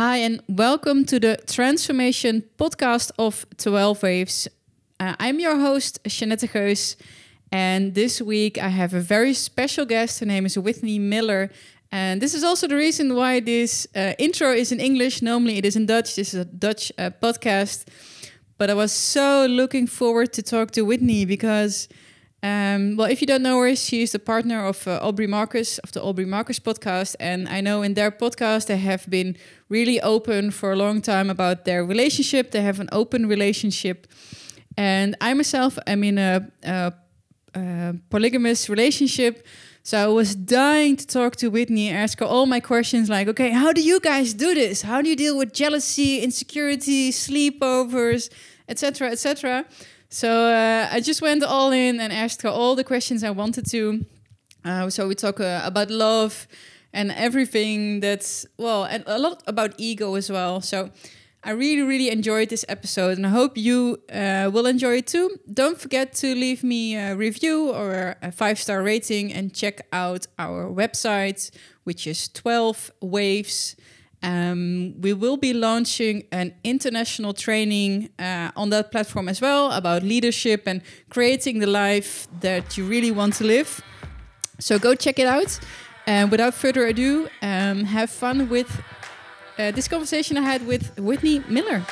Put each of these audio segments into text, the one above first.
Hi, and welcome to the Transformation podcast of 12 Waves. Uh, I'm your host, Jeanette Geus, and this week I have a very special guest. Her name is Whitney Miller, and this is also the reason why this uh, intro is in English. Normally it is in Dutch. This is a Dutch uh, podcast, but I was so looking forward to talk to Whitney because um, well, if you don't know her, she's the partner of uh, Aubrey Marcus of the Aubrey Marcus podcast. And I know in their podcast, they have been really open for a long time about their relationship. They have an open relationship. And I myself am in a, a, a polygamous relationship. So I was dying to talk to Whitney, ask her all my questions like, okay, how do you guys do this? How do you deal with jealousy, insecurity, sleepovers, etc., etc.? So uh, I just went all in and asked her all the questions I wanted to. Uh, so we talk uh, about love and everything that's, well, and a lot about ego as well. So I really, really enjoyed this episode and I hope you uh, will enjoy it too. Don't forget to leave me a review or a five star rating and check out our website, which is 12 Waves. Um, we will be launching an international training uh, on that platform as well about leadership and creating the life that you really want to live. So go check it out. And without further ado, um, have fun with uh, this conversation I had with Whitney Miller.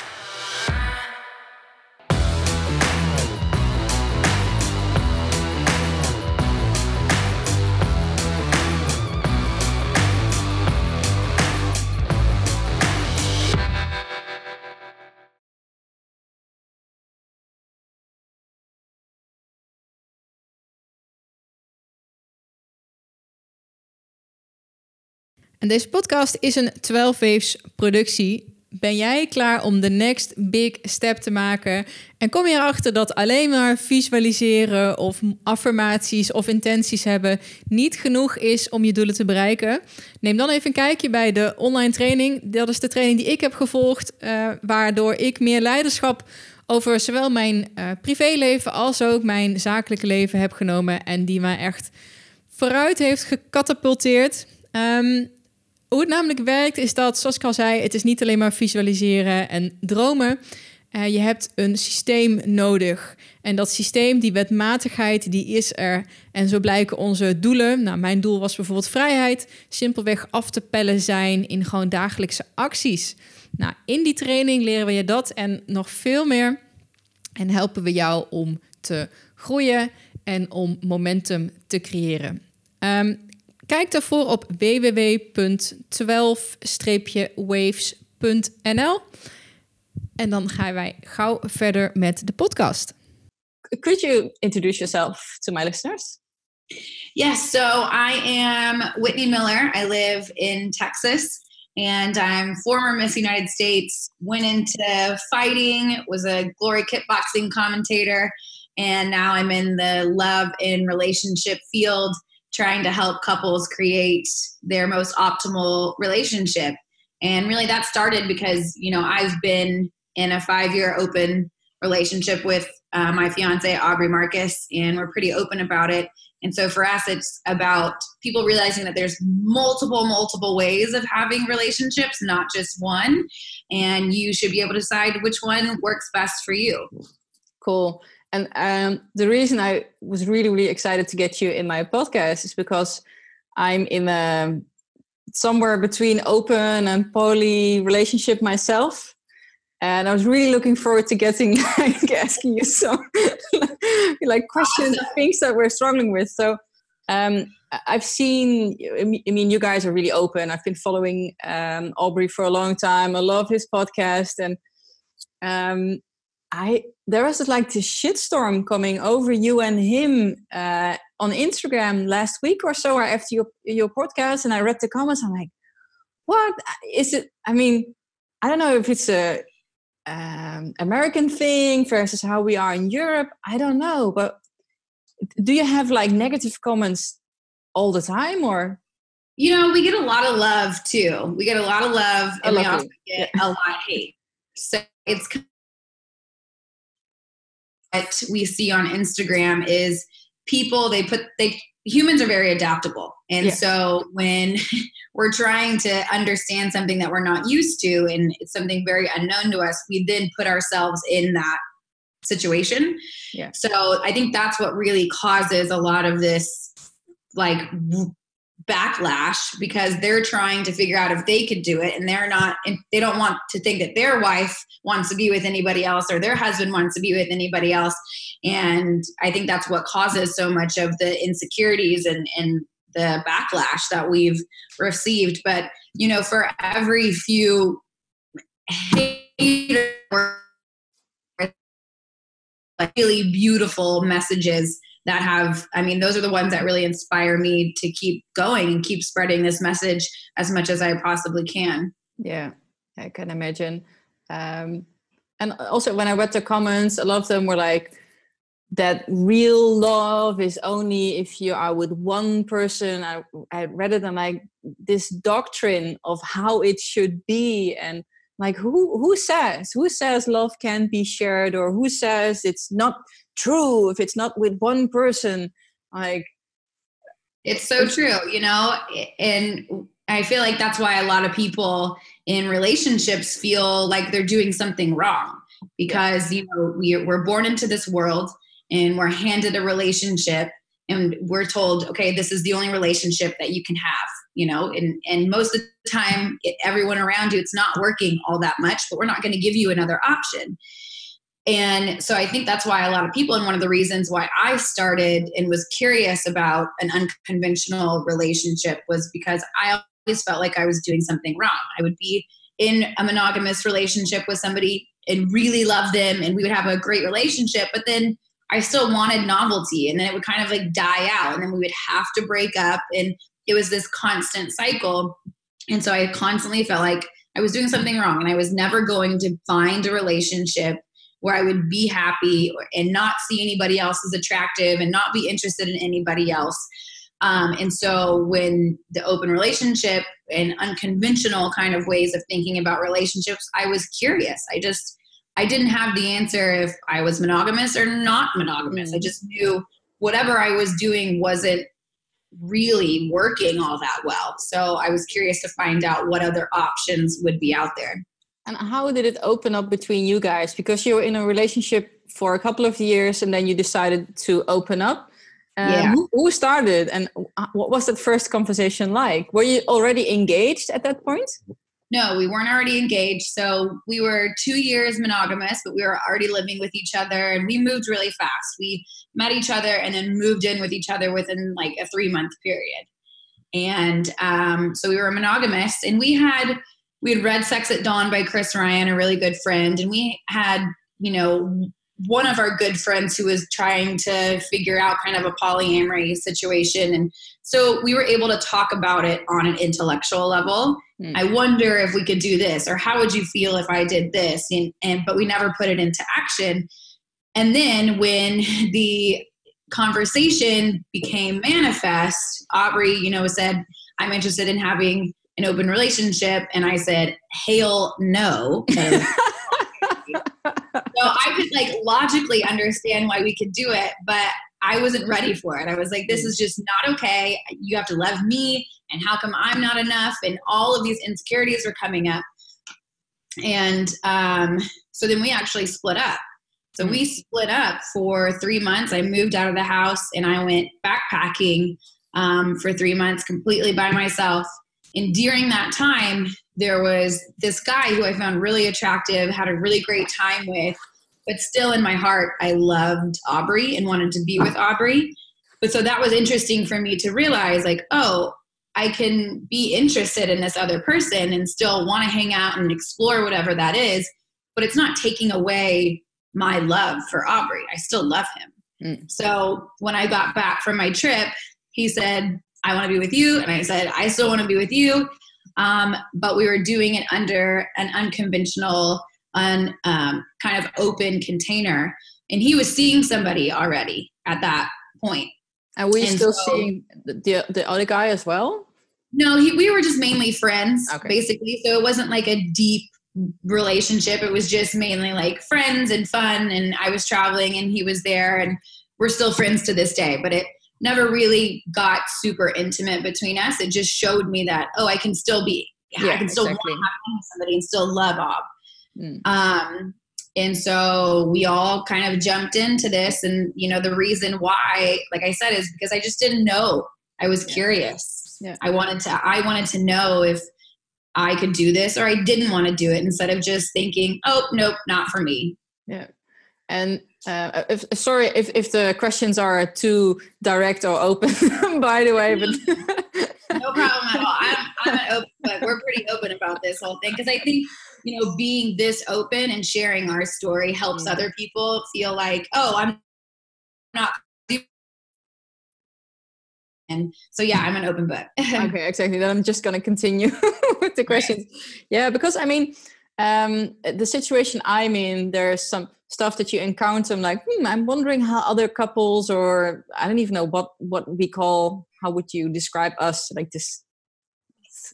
En deze podcast is een 12 Waves productie. Ben jij klaar om de next big step te maken? En kom je erachter dat alleen maar visualiseren of affirmaties of intenties hebben niet genoeg is om je doelen te bereiken? Neem dan even een kijkje bij de online training. Dat is de training die ik heb gevolgd, uh, waardoor ik meer leiderschap over zowel mijn uh, privéleven als ook mijn zakelijke leven heb genomen en die mij echt vooruit heeft gecatapulteerd. Um, hoe het namelijk werkt is dat, zoals ik al zei, het is niet alleen maar visualiseren en dromen. Uh, je hebt een systeem nodig. En dat systeem, die wetmatigheid, die is er. En zo blijken onze doelen. Nou, mijn doel was bijvoorbeeld vrijheid. Simpelweg af te pellen zijn in gewoon dagelijkse acties. Nou, in die training leren we je dat en nog veel meer. En helpen we jou om te groeien en om momentum te creëren. Um, Kijk daarvoor op www.12-waves.nl. En dan gaan wij gauw verder met de podcast. Could you introduce yourself to my listeners? Yes, so I am Whitney Miller. I live in Texas and I'm former Miss United States. Went into fighting, was a glory kickboxing commentator, and now I'm in the love and relationship field trying to help couples create their most optimal relationship. And really that started because, you know, I've been in a five year open relationship with uh, my fiance, Aubrey Marcus, and we're pretty open about it. And so for us, it's about people realizing that there's multiple, multiple ways of having relationships, not just one. And you should be able to decide which one works best for you. Cool. And um, the reason I was really, really excited to get you in my podcast is because I'm in a somewhere between open and poly relationship myself. And I was really looking forward to getting like asking you some like questions, things that we're struggling with. So um, I've seen, I mean, you guys are really open. I've been following um, Aubrey for a long time. I love his podcast, and um, I there was like this shitstorm coming over you and him uh, on Instagram last week or so, or after your your podcast, and I read the comments. I'm like, what is it? I mean, I don't know if it's a um, American thing versus how we are in Europe. I don't know, but do you have like negative comments all the time, or? You know, we get a lot of love too. We get a lot of love, and we also get a lot of hate. So it's what we see on Instagram is people they put they humans are very adaptable. And Yeah. so when we're trying to understand something that we're not used to and it's something very unknown to us, we then put ourselves in that situation. Yeah. So I think that's what really causes a lot of this like backlash because they're trying to figure out if they could do it and they're not and they don't want to think that their wife wants to be with anybody else or their husband wants to be with anybody else. And i think that's what causes so much of the insecurities and and the backlash that we've received. But you know for every few hater or really beautiful messages that have i mean those are the ones that really inspire me to keep going and keep spreading this message as much as i possibly can Yeah, I can imagine. Um, and also, when I read the comments, a lot of them were like, that real love is only if you are with one person. I, I read it and like this doctrine of how it should be. And like, who, who says, who says love can't be shared or who says it's not true if it's not with one person? Like, It's so true, you know, and I feel like that's why a lot of people in relationships feel like they're doing something wrong because you know we we're born into this world and we're handed a relationship and we're told okay this is the only relationship that you can have you know and and most of the time it, everyone around you it's not working all that much but we're not going to give you another option and so I think that's why a lot of people, and one of the reasons why I started and was curious about an unconventional relationship was because I always felt like I was doing something wrong. I would be in a monogamous relationship with somebody and really love them, and we would have a great relationship, but then I still wanted novelty, and then it would kind of like die out, and then we would have to break up, and it was this constant cycle. And so I constantly felt like I was doing something wrong, and I was never going to find a relationship where I would be happy and not see anybody else as attractive and not be interested in anybody else. Um, and so when the open relationship and unconventional kind of ways of thinking about relationships, I was curious. I just, I didn't have the answer if I was monogamous or not monogamous. I just knew whatever I was doing wasn't really working all that well. So I was curious to find out what other options would be out there. And how did it open up between you guys? Because you were in a relationship for a couple of years and then you decided to open up. Um, Yeah. who, who started and what was that first conversation like? Were you already engaged at that point? No, we weren't already engaged. So we were two years monogamous, but we were already living with each other and we moved really fast. We met each other and then moved in with each other within like a three month period. And um, so we were monogamous and we had we had read Sex at Dawn by Chris Ryan, a really good friend, and we had, you know, one of our good friends who was trying to figure out kind of a polyamory situation. And so we were able to talk about it on an intellectual level. Hmm. I wonder if we could do this, or how would you feel if I did this? And, and but we never put it into action. And then when the conversation became manifest, Aubrey, you know, said, I'm interested in having an open relationship. And I said, hail no. So I could like logically understand why we could do it, but I wasn't ready for it. I was like, this is just not okay. You have to love me. And how come I'm not enough? And all of these insecurities were coming up. And um, so then we actually split up. So we split up for three months. I moved out of the house and I went backpacking um, for three months completely by myself. And during that time, there was this guy who I found really attractive, had a really great time with, but still in my heart, I loved Aubrey and wanted to be with Aubrey. But so that was interesting for me to realize like, oh, I can be interested in this other person and still want to hang out and explore whatever that is, but it's not taking away my love for Aubrey. I still love him. Mm. So when I got back from my trip, he said, I want to be with you. And I said, I still want to be with you. Um, but we were doing it under an unconventional, un, um, kind of open container. And he was seeing somebody already at that point. Are we And still so- seeing the, the the other guy as well? No, he, we were just mainly friends, Okay. basically. So it wasn't like a deep relationship. It was just mainly like friends and fun. And I was traveling and he was there, and we're still friends to this day. But it never really got super intimate between us. It just showed me that, oh, I can still be, yeah, I can still exactly. want to somebody and still love Ob. Mm. Um, and so we all kind of jumped into this. And, you know, the reason why, like I said, is because I just didn't know. I was yeah. curious. Yeah. I wanted to, I wanted to know if I could do this or I didn't want to do it instead of just thinking, oh, nope, not for me. Yeah. And uh, if, sorry if, if the questions are too direct or open, by the way, but no problem at all. I'm, I'm open, but we're pretty open about this whole thing because I think you know being this open and sharing our story helps mm-hmm. other people feel like, oh, I'm not. And so yeah, I'm an open book. okay, exactly. Then I'm just gonna continue with the questions. Yeah, because I mean, um, the situation I'm in, there's some stuff that you encounter i'm like hmm, i'm wondering how other couples or i don't even know what what we call how would you describe us like this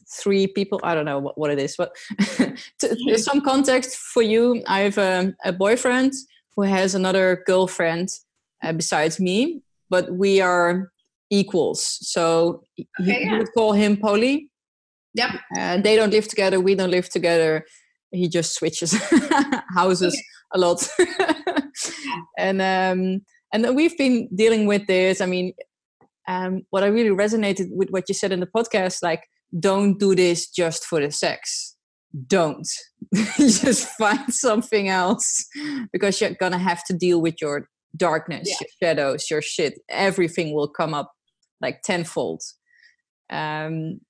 three people i don't know what, what it is but there's some context for you i have a, a boyfriend who has another girlfriend uh, besides me but we are equals so okay, you, yeah. you would call him poly yep uh, they don't live together we don't live together he just switches houses okay a lot. and um, and we've been dealing with this. I mean, um, what I really resonated with what you said in the podcast, like, don't do this just for the sex. Don't just find something else because you're gonna have to deal with your darkness, yeah. your shadows, your shit. Everything will come up like tenfold. Um,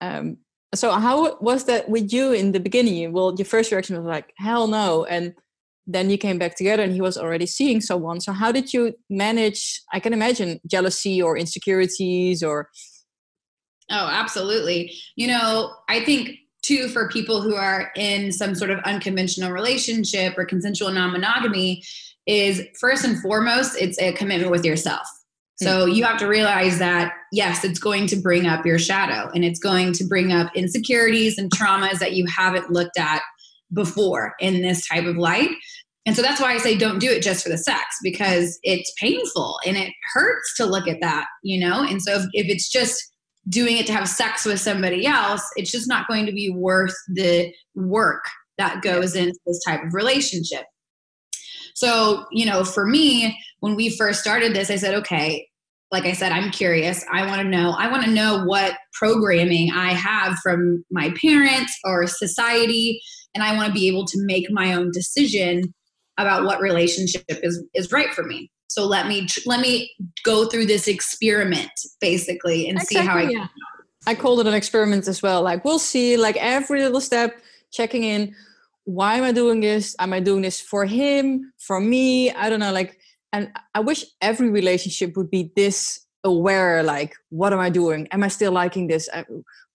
um, so how was that with you in the beginning? Well, your first reaction was like, hell no. And then you came back together and he was already seeing someone so how did you manage i can imagine jealousy or insecurities or oh absolutely you know i think too for people who are in some sort of unconventional relationship or consensual non-monogamy is first and foremost it's a commitment with yourself so mm. you have to realize that yes it's going to bring up your shadow and it's going to bring up insecurities and traumas that you haven't looked at before in this type of light. And so that's why I say don't do it just for the sex because it's painful and it hurts to look at that, you know? And so if, if it's just doing it to have sex with somebody else, it's just not going to be worth the work that goes into this type of relationship. So, you know, for me, when we first started this, I said, okay, like I said, I'm curious. I want to know. I want to know what programming I have from my parents or society and I want to be able to make my own decision about what relationship is is right for me. So let me let me go through this experiment basically and exactly, see how I. Yeah. I called it an experiment as well. Like we'll see, like every little step, checking in. Why am I doing this? Am I doing this for him? For me? I don't know. Like, and I wish every relationship would be this aware. Like, what am I doing? Am I still liking this?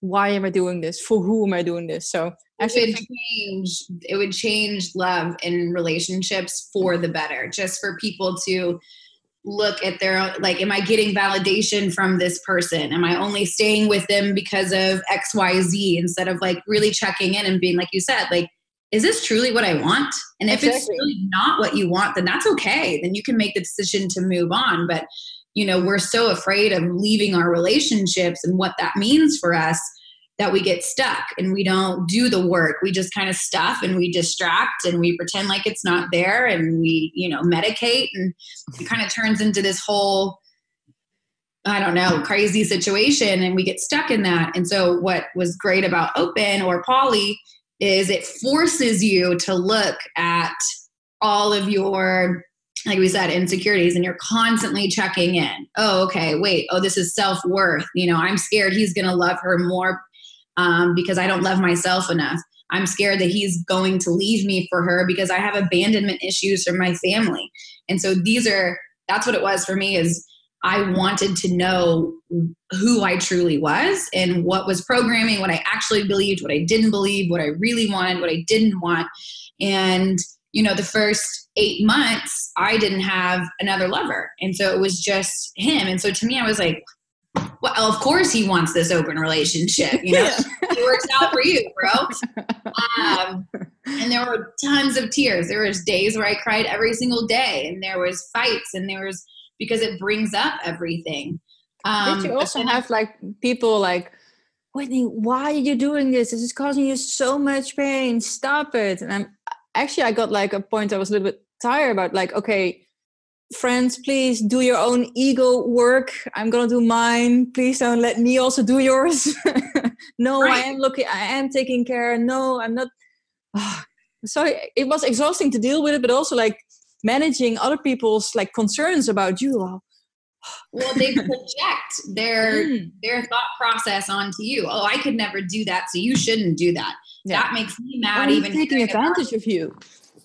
Why am I doing this? For who am I doing this? So it would change it would change love in relationships for the better just for people to look at their own like am i getting validation from this person am i only staying with them because of xyz instead of like really checking in and being like you said like is this truly what i want and if exactly. it's really not what you want then that's okay then you can make the decision to move on but you know we're so afraid of leaving our relationships and what that means for us that we get stuck and we don't do the work. We just kind of stuff and we distract and we pretend like it's not there and we, you know, medicate and it kind of turns into this whole I don't know, crazy situation and we get stuck in that. And so what was great about open or poly is it forces you to look at all of your like we said insecurities and you're constantly checking in oh okay wait oh this is self-worth you know i'm scared he's going to love her more um, because I don't love myself enough. I'm scared that he's going to leave me for her because I have abandonment issues from my family. And so these are that's what it was for me is I wanted to know who I truly was and what was programming, what I actually believed, what I didn't believe, what I really wanted, what I didn't want. And you know, the first 8 months I didn't have another lover. And so it was just him. And so to me I was like well, of course he wants this open relationship. You know, yeah. it works out for you, bro. Um, and there were tons of tears. There was days where I cried every single day, and there was fights, and there was because it brings up everything. Um, Did you also have like people like, Whitney, why are you doing this? This is causing you so much pain. Stop it. And I'm actually, I got like a point I was a little bit tired about like, okay, friends, please do your own ego work. I'm gonna do mine. Please don't let me also do yours. no, right. I am looking, I am taking care. No, I'm not. So it was exhausting to deal with it, but also like managing other people's like concerns about you. Well, they project their mm. their thought process onto you. Oh, I could never do that, so you shouldn't do that. Yeah. That makes me mad. Oh, even taking advantage of you.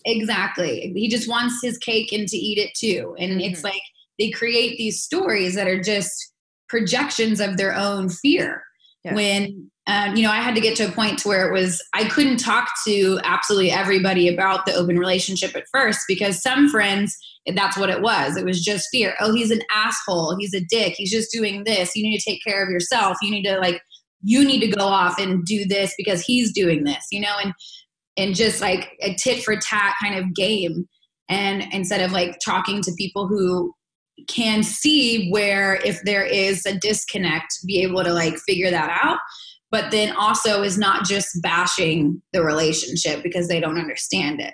Exactly. He just wants his cake and to eat it too. And mm-hmm. it's like they create these stories that are just projections of their own fear. Yeah. When um, you know, I had to get to a point to where it was I couldn't talk to absolutely everybody about the open relationship at first because some friends that's what it was. It was just fear. Oh, he's an asshole. He's a dick. He's just doing this. You need to take care of yourself. You need to like you need to go off and do this because he's doing this, you know, and and just like a tit for tat kind of game. And instead of like talking to people who can see where if there is a disconnect, be able to like figure that out. But then also is not just bashing the relationship because they don't understand it.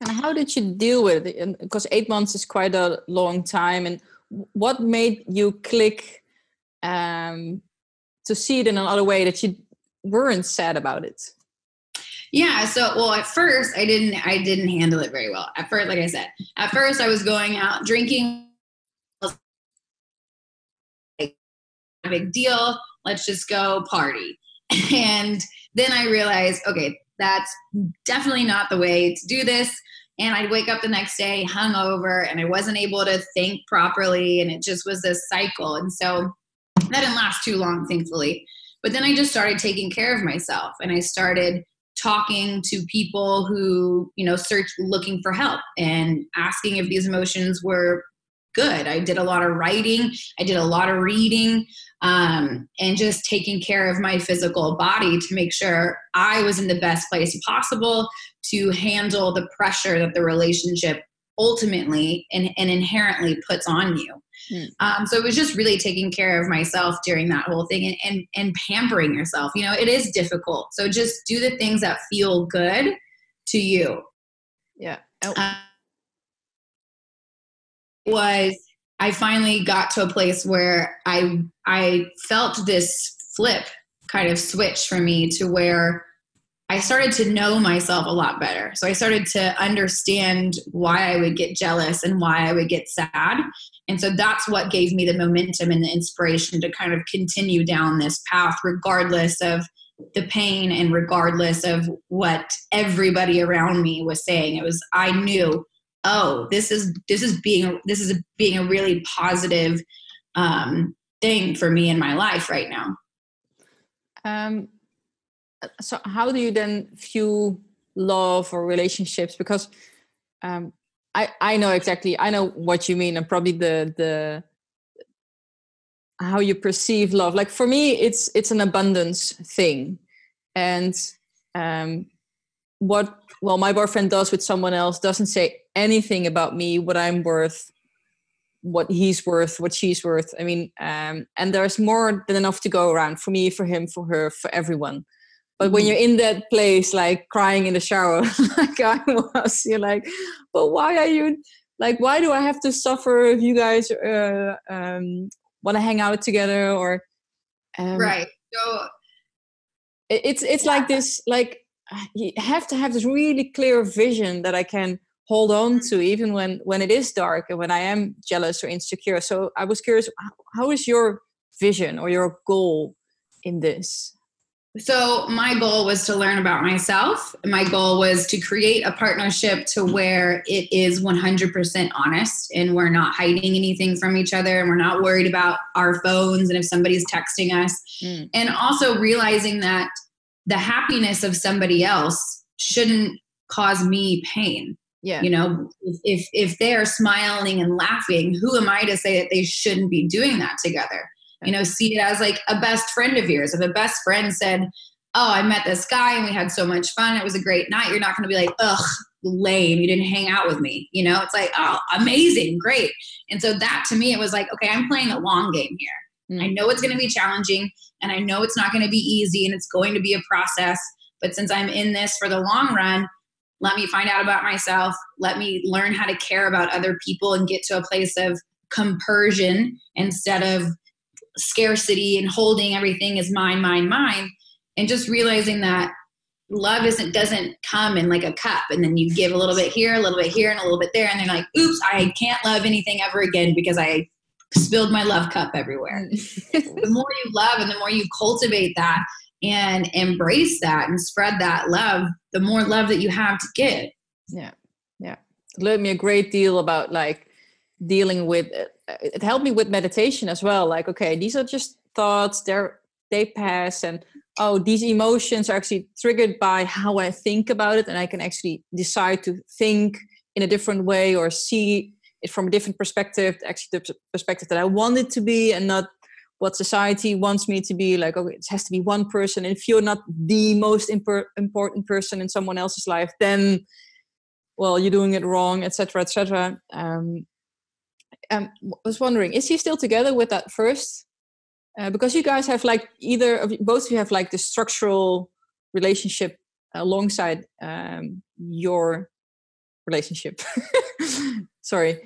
And how did you deal with it? Because eight months is quite a long time. And what made you click um, to see it in another way that you weren't sad about it? Yeah. So, well, at first I didn't, I didn't handle it very well. At first, like I said, at first I was going out drinking. A big deal. Let's just go party. And then I realized, okay, that's definitely not the way to do this. And I'd wake up the next day hungover and I wasn't able to think properly. And it just was this cycle. And so that didn't last too long, thankfully. But then I just started taking care of myself and I started talking to people who you know search looking for help and asking if these emotions were good i did a lot of writing i did a lot of reading um, and just taking care of my physical body to make sure i was in the best place possible to handle the pressure that the relationship ultimately and, and inherently puts on you Mm. Um, so it was just really taking care of myself during that whole thing and, and, and pampering yourself. You know, it is difficult. So just do the things that feel good to you. Yeah. Oh. Um, was I finally got to a place where I I felt this flip kind of switch for me to where I started to know myself a lot better. So I started to understand why I would get jealous and why I would get sad. And so that's what gave me the momentum and the inspiration to kind of continue down this path, regardless of the pain and regardless of what everybody around me was saying. It was, I knew, oh, this is, this is being, this is being a really positive um, thing for me in my life right now. Um, so how do you then view love or relationships? Because um, I I know exactly I know what you mean and probably the the how you perceive love. Like for me, it's it's an abundance thing, and um, what well my boyfriend does with someone else doesn't say anything about me, what I'm worth, what he's worth, what she's worth. I mean, um, and there's more than enough to go around for me, for him, for her, for everyone. But when you're in that place, like crying in the shower, like I was, you're like, but why are you like, why do I have to suffer if you guys uh, um, want to hang out together or? Um, right. So it's it's yeah. like this, like you have to have this really clear vision that I can hold on to even when when it is dark and when I am jealous or insecure. So I was curious, how is your vision or your goal in this? So, my goal was to learn about myself. My goal was to create a partnership to where it is 100% honest and we're not hiding anything from each other and we're not worried about our phones and if somebody's texting us. Mm. And also realizing that the happiness of somebody else shouldn't cause me pain. Yeah. You know, if if they're smiling and laughing, who am I to say that they shouldn't be doing that together? you know see it as like a best friend of yours if a best friend said oh i met this guy and we had so much fun it was a great night you're not going to be like ugh lame. You didn't hang out with me. You know, it's like, oh, amazing, great. And so that to me, it was like, okay, I'm playing a long game here. Mm. I know it's going to be challenging and I know it's not going to be easy and it's going to be a process. But since I'm in this for the long run, let me find out about myself. Let me learn how to care about other people and get to a place of compersion instead of scarcity and holding everything as mine, mine, mine. And just realizing that love isn't doesn't come in like a cup and then you give a little bit here a little bit here and a little bit there and they're like oops i can't love anything ever again because i spilled my love cup everywhere mm. the more you love and the more you cultivate that and embrace that and spread that love the more love that you have to give. Yeah yeah. It learned me a great deal about like dealing with uh, it helped me with meditation as well. Like okay these are just thoughts they're they pass and oh these emotions are actually triggered by how i think about it and i can actually decide to think in a different way or see it from a different perspective actually the perspective that i want it to be and not what society wants me to be like okay it has to be one person. And if you're not the most important person in someone else's life then well you're doing it wrong etc etc um, um, I was wondering is he still together with that first? Uh, because you guys have like either of both of you have like the structural relationship alongside um, your relationship. Sorry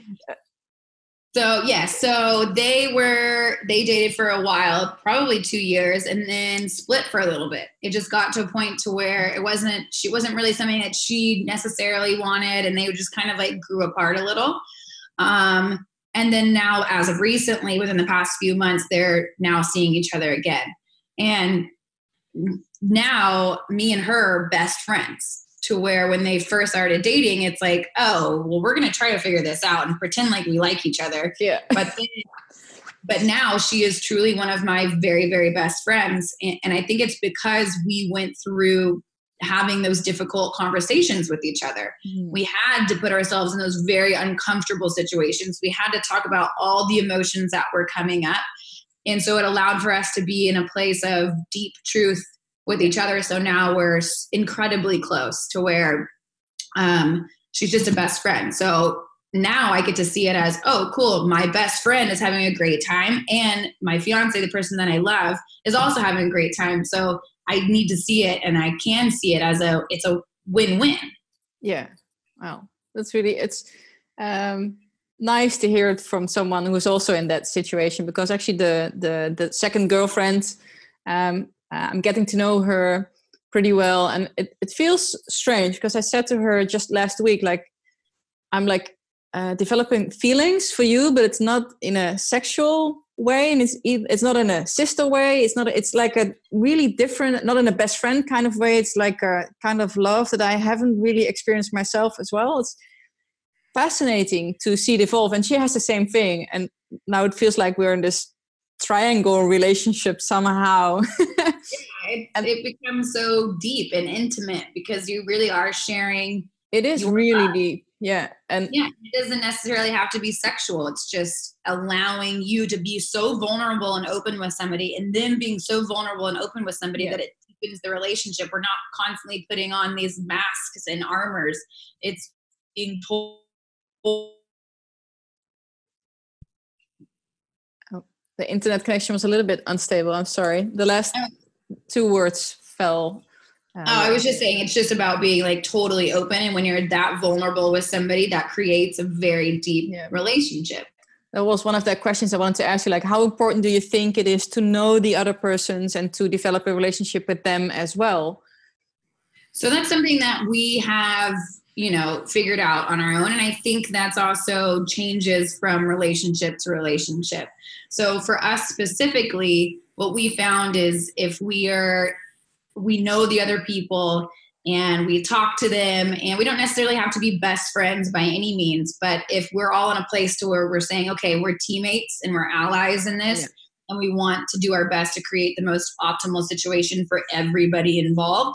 so yeah so they were they dated for a while probably two years and then split for a little bit. It just got to a point to where it wasn't she wasn't really something that she necessarily wanted and they just kind of like grew apart a little. Um and then now, as of recently, within the past few months, they're now seeing each other again. And now, me and her best friends to where when they first started dating, it's like, oh, well, we're going to try to figure this out and pretend like we like each other. Yeah. But then, but now she is truly one of my very, very best friends. And, and I think it's because we went through having those difficult conversations with each other. Mm. We had to put ourselves in those very uncomfortable situations. We had to talk about all the emotions that were coming up. And so it allowed for us to be in a place of deep truth with each other. So now we're incredibly close to where um, she's just a best friend. So now I get to see it as, oh, cool, my best friend is having a great time. And my fiance, the person that I love, is also having a great time. So I need to see it and I can see it as a it's a win-win. Yeah. Wow. That's really it's um nice to hear it from someone who's also in that situation because actually the the the second girlfriend um I'm getting to know her pretty well and it, it feels strange because I said to her just last week like I'm like uh, developing feelings for you but it's not in a sexual way and it's it's not in a sister way. It's not it's like a really different not in a best friend kind of way. It's like a kind of love that i haven't really experienced myself as well. It's fascinating to see it evolve and she has the same thing and now it feels like we're in this triangle relationship somehow it, and it becomes so deep and intimate because you really are sharing it is really deep. Yeah and yeah it doesn't necessarily have to be sexual. It's just allowing you to be so vulnerable and open with somebody and then being so vulnerable and open with somebody yeah. that it deepens the relationship. We're not constantly putting on these masks and armors. It's being told oh, the internet connection was a little bit unstable. I'm sorry. The last oh, two words fell um, oh, I was just saying it's just about being like totally open. And when you're that vulnerable with somebody, that creates a very deep yeah. relationship. That was one of the questions I wanted to ask you. Like, how important do you think it is to know the other persons and to develop a relationship with them as well? So that's something that we have, you know, figured out on our own. And I think that's also changes from relationship to relationship. So for us specifically, what we found is if we are we know the other people and we talk to them and we don't necessarily have to be best friends by any means but if we're all in a place to where we're saying okay we're teammates and we're allies in this yeah. and we want to do our best to create the most optimal situation for everybody involved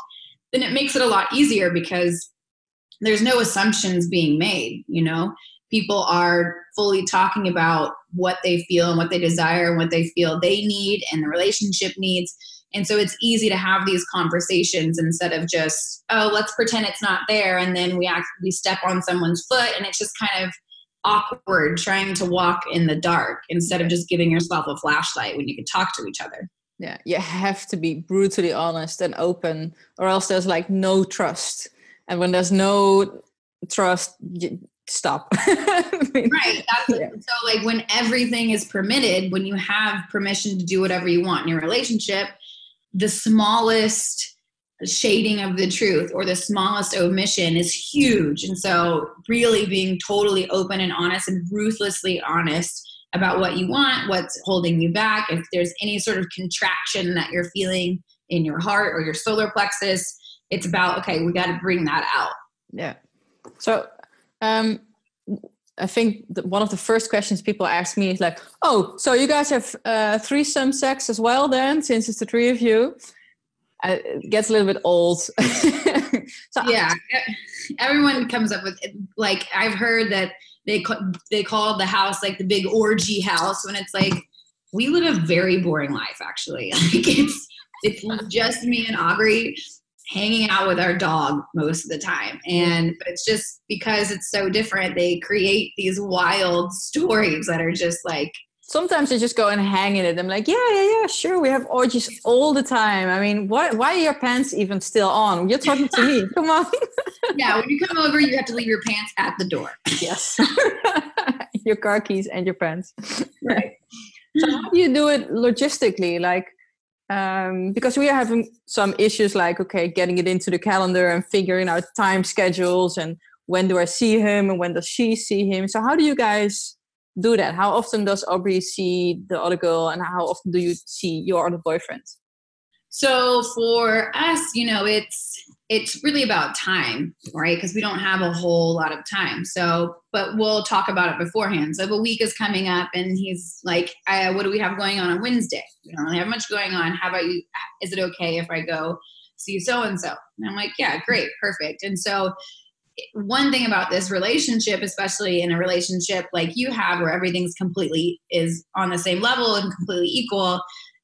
then it makes it a lot easier because there's no assumptions being made you know people are fully talking about what they feel and what they desire and what they feel they need and the relationship needs And so it's easy to have these conversations instead of just, oh, let's pretend it's not there. And then we act, we step on someone's foot and it's just kind of awkward trying to walk in the dark instead of just giving yourself a flashlight when you can talk to each other. Yeah, you have to be brutally honest and open, or else there's like no trust. And when there's no trust, stop. right. That's yeah. so like when everything is permitted, when you have permission to do whatever you want in your relationship, the smallest shading of the truth or the smallest omission is huge. And so really being totally open and honest and ruthlessly honest about what you want, what's holding you back, if there's any sort of contraction that you're feeling in your heart or your solar plexus, it's about okay, we got to bring that out. Yeah. So um, I think one of the first questions people ask me is like, "Oh, so you guys have uh, threesome sex as well? Then, since it's the three of you, uh, it gets a little bit old." so yeah, everyone comes up with like I've heard that they they call the house like the big orgy house when it's like we live a very boring life actually. Like it's it's just me and Aubrey hanging out with our dog most of the time. And it's just because it's so different, they create these wild stories that are just like sometimes I just go and hang in it. I'm like, yeah, yeah, yeah, sure. We have orgies all the time. I mean, what, why are your pants even still on? You're talking to me. Come on. yeah, when you come over, you have to leave your pants at the door. Yes. your car keys and your pants. Right. so how do you do it logistically? Like, um, because we are having some issues like okay getting it into the calendar and figuring out time schedules and when do i see him and when does she see him. So how do you guys do that? How often does aubrey see the other girl and how often do you see your other boyfriend so for us you know it's it's really about time, right? Because we don't have a whole lot of time. So, but we'll talk about it beforehand. So, if a week is coming up, and he's like, "What do we have going on on Wednesday? We don't really have much going on. How about you? Is it okay if I go see so and so?" And I'm like, "Yeah, great, perfect." And so, one thing about this relationship, especially in a relationship like you have, where everything's completely is on the same level and completely equal,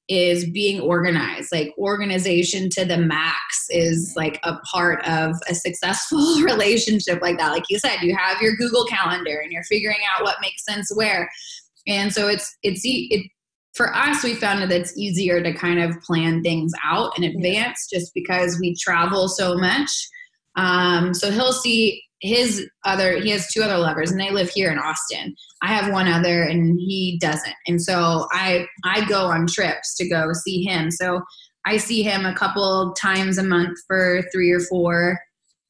is being organized. Like organization to the max is like a part of a successful relationship like that. Like you said you have your google calendar and you're figuring out what makes sense where. And so it's it's it for us we found that it's easier to kind of plan things out in advance just because we travel so much. Um, so he'll see his other he has two other lovers and they live here in austin. I have one other and he doesn't. And so i i go on trips to go see him. So i see him a couple times a month for three or four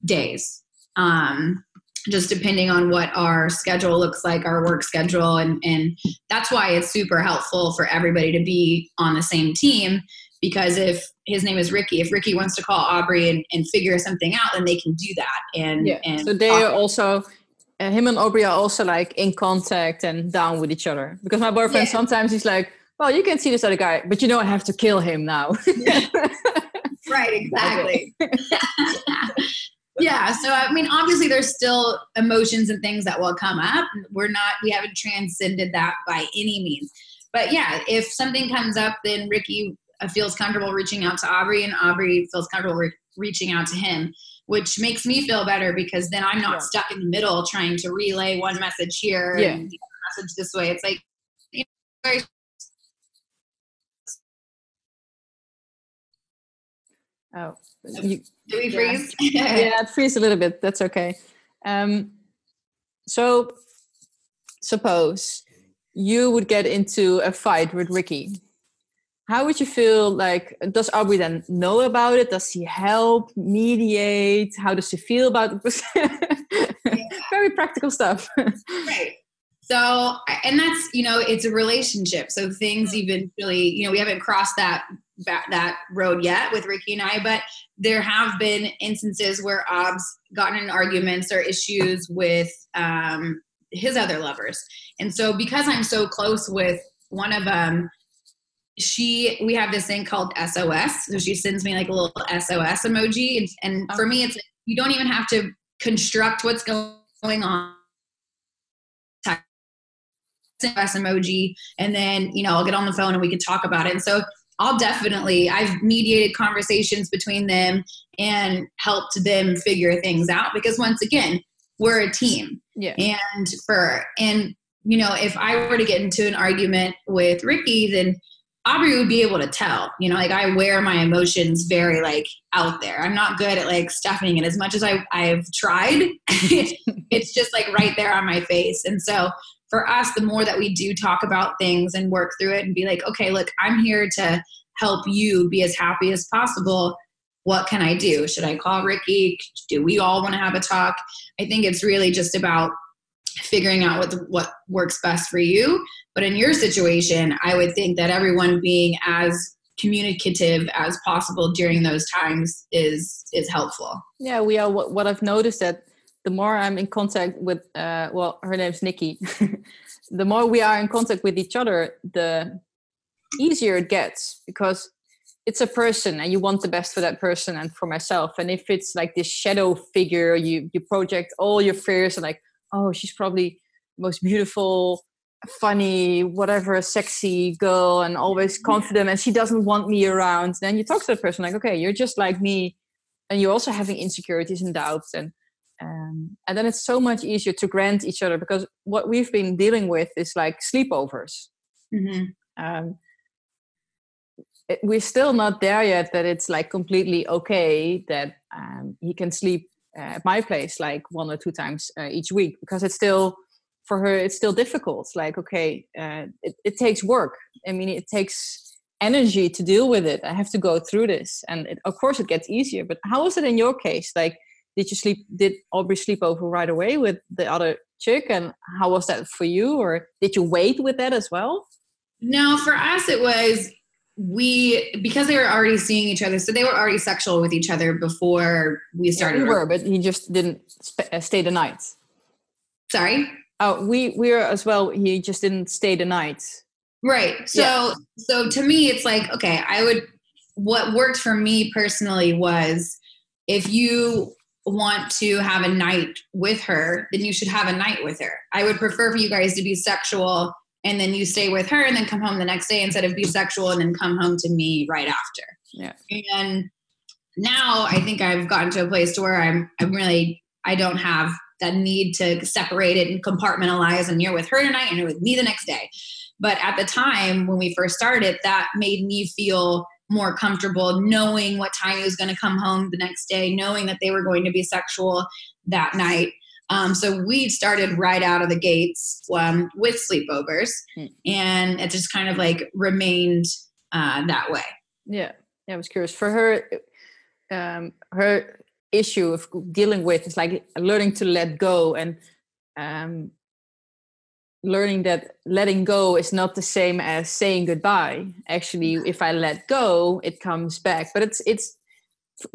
days. Um just depending on what our schedule looks like our work schedule. And and that's why it's super helpful for everybody to be on the same team because if his name is Ricky, if Ricky wants to call Aubrey and, and figure something out, then they can do that. And yeah, and so they are also uh, him and Aubrey are also like in contact and down with each other. Because my boyfriend yeah. sometimes he's like, "Well, you can see this other guy, but you know I have to kill him now." right, exactly. yeah so i mean obviously there's still emotions and things that will come up we're not we haven't transcended that by any means but yeah if something comes up then ricky feels comfortable reaching out to Aubrey, and Aubrey feels comfortable re- reaching out to him, which makes me feel better because then I'm not yeah. stuck in the middle trying to relay one message here yeah. and message this way. It's like, you know, Oh, you, do we freeze? Yeah. yeah, it freeze a little bit. That's okay. Um, so, suppose you would get into a fight with Ricky how would you feel like does aubrey then know about it? Does he help mediate? How does he feel about it yeah. very practical stuff. Right. So and that's you know it's a relationship. So things mm. even really you know we haven't crossed that that road yet with ricky and i but there have been instances where ob's gotten in arguments or issues with um, his other lovers. And so because i'm so close with one of them she we have this thing called SOS. So she sends me like a little SOS emoji, and, and oh. for me, it's like, you don't even have to construct what's going on. SOS emoji, and then you know I'll get on the phone and we can talk about it. And so I'll definitely, I've mediated conversations between them and helped them figure things out because once again, we're a team. Yeah. And for, and, you know, if I were to get into an argument with Ricky, then Aubrey would be able to tell, you know, like I wear my emotions very like out there. I'm not good at like stuffing it as much as I, I've tried. it's just like right there on my face. And so for us, the more that we do talk about things and work through it and be like, okay, look, I'm here to help you be as happy as possible. What can I do? Should I call Ricky? Do we all want to have a talk? I think it's really just about figuring out what the, what works best for you. But in your situation, I would think that everyone being as communicative as possible during those times is is helpful. Yeah, we are. What, I've noticed that the more I'm in contact with, uh, well, her name's Nikki. the more we are in contact with each other, the easier it gets because it's a person and you want the best for that person and for myself and if it's like this shadow figure you you project all your fears and like oh she's probably most beautiful funny whatever sexy girl and always confident and she doesn't want me around. Then you talk to the person like okay you're just like me. And you're also having insecurities and doubts and um, and then it's so much easier to grant each other because what we've been dealing with is like sleepovers. Mm-hmm. um, it, we're still not there yet that it's like completely okay that um, he can sleep at my place like one or two times uh, each week because it's still for her it's still difficult. Like okay uh, it, it takes work. I mean it takes energy to deal with it. I have to go through this. And it, of course it gets easier. But how was it in your case? Like did you sleep did aubrey sleep over right away with the other chick? And how was that for you? Or did you wait with that as well? No for us it was we because they were already seeing each other so they were already sexual with each other before we started yeah, we were but he just didn't sp- uh, stay the night. Sorry oh we we were as well he just didn't stay the night right so yeah. so to me it's like okay i would what worked for me personally was if you want to have a night with her then you should have a night with her i would prefer for you guys to be sexual and then you stay with her and then come home the next day instead of be sexual and then come home to me right after. Yeah. And now I think I've gotten to a place to where I'm I'm really I don't have that need to separate it and compartmentalize and you're with her tonight and you're with me the next day. But at the time when we first started, that made me feel more comfortable knowing what time he was going to come home the next day, knowing that they were going to be sexual that night. Um, so we started right out of the gates um, with sleepovers, mm. and it just kind of like remained uh, that way. Yeah, yeah. I was curious for her. Um, her issue of dealing with is like learning to let go and um, learning that letting go is not the same as saying goodbye. Actually, if I let go, it comes back. But it's it's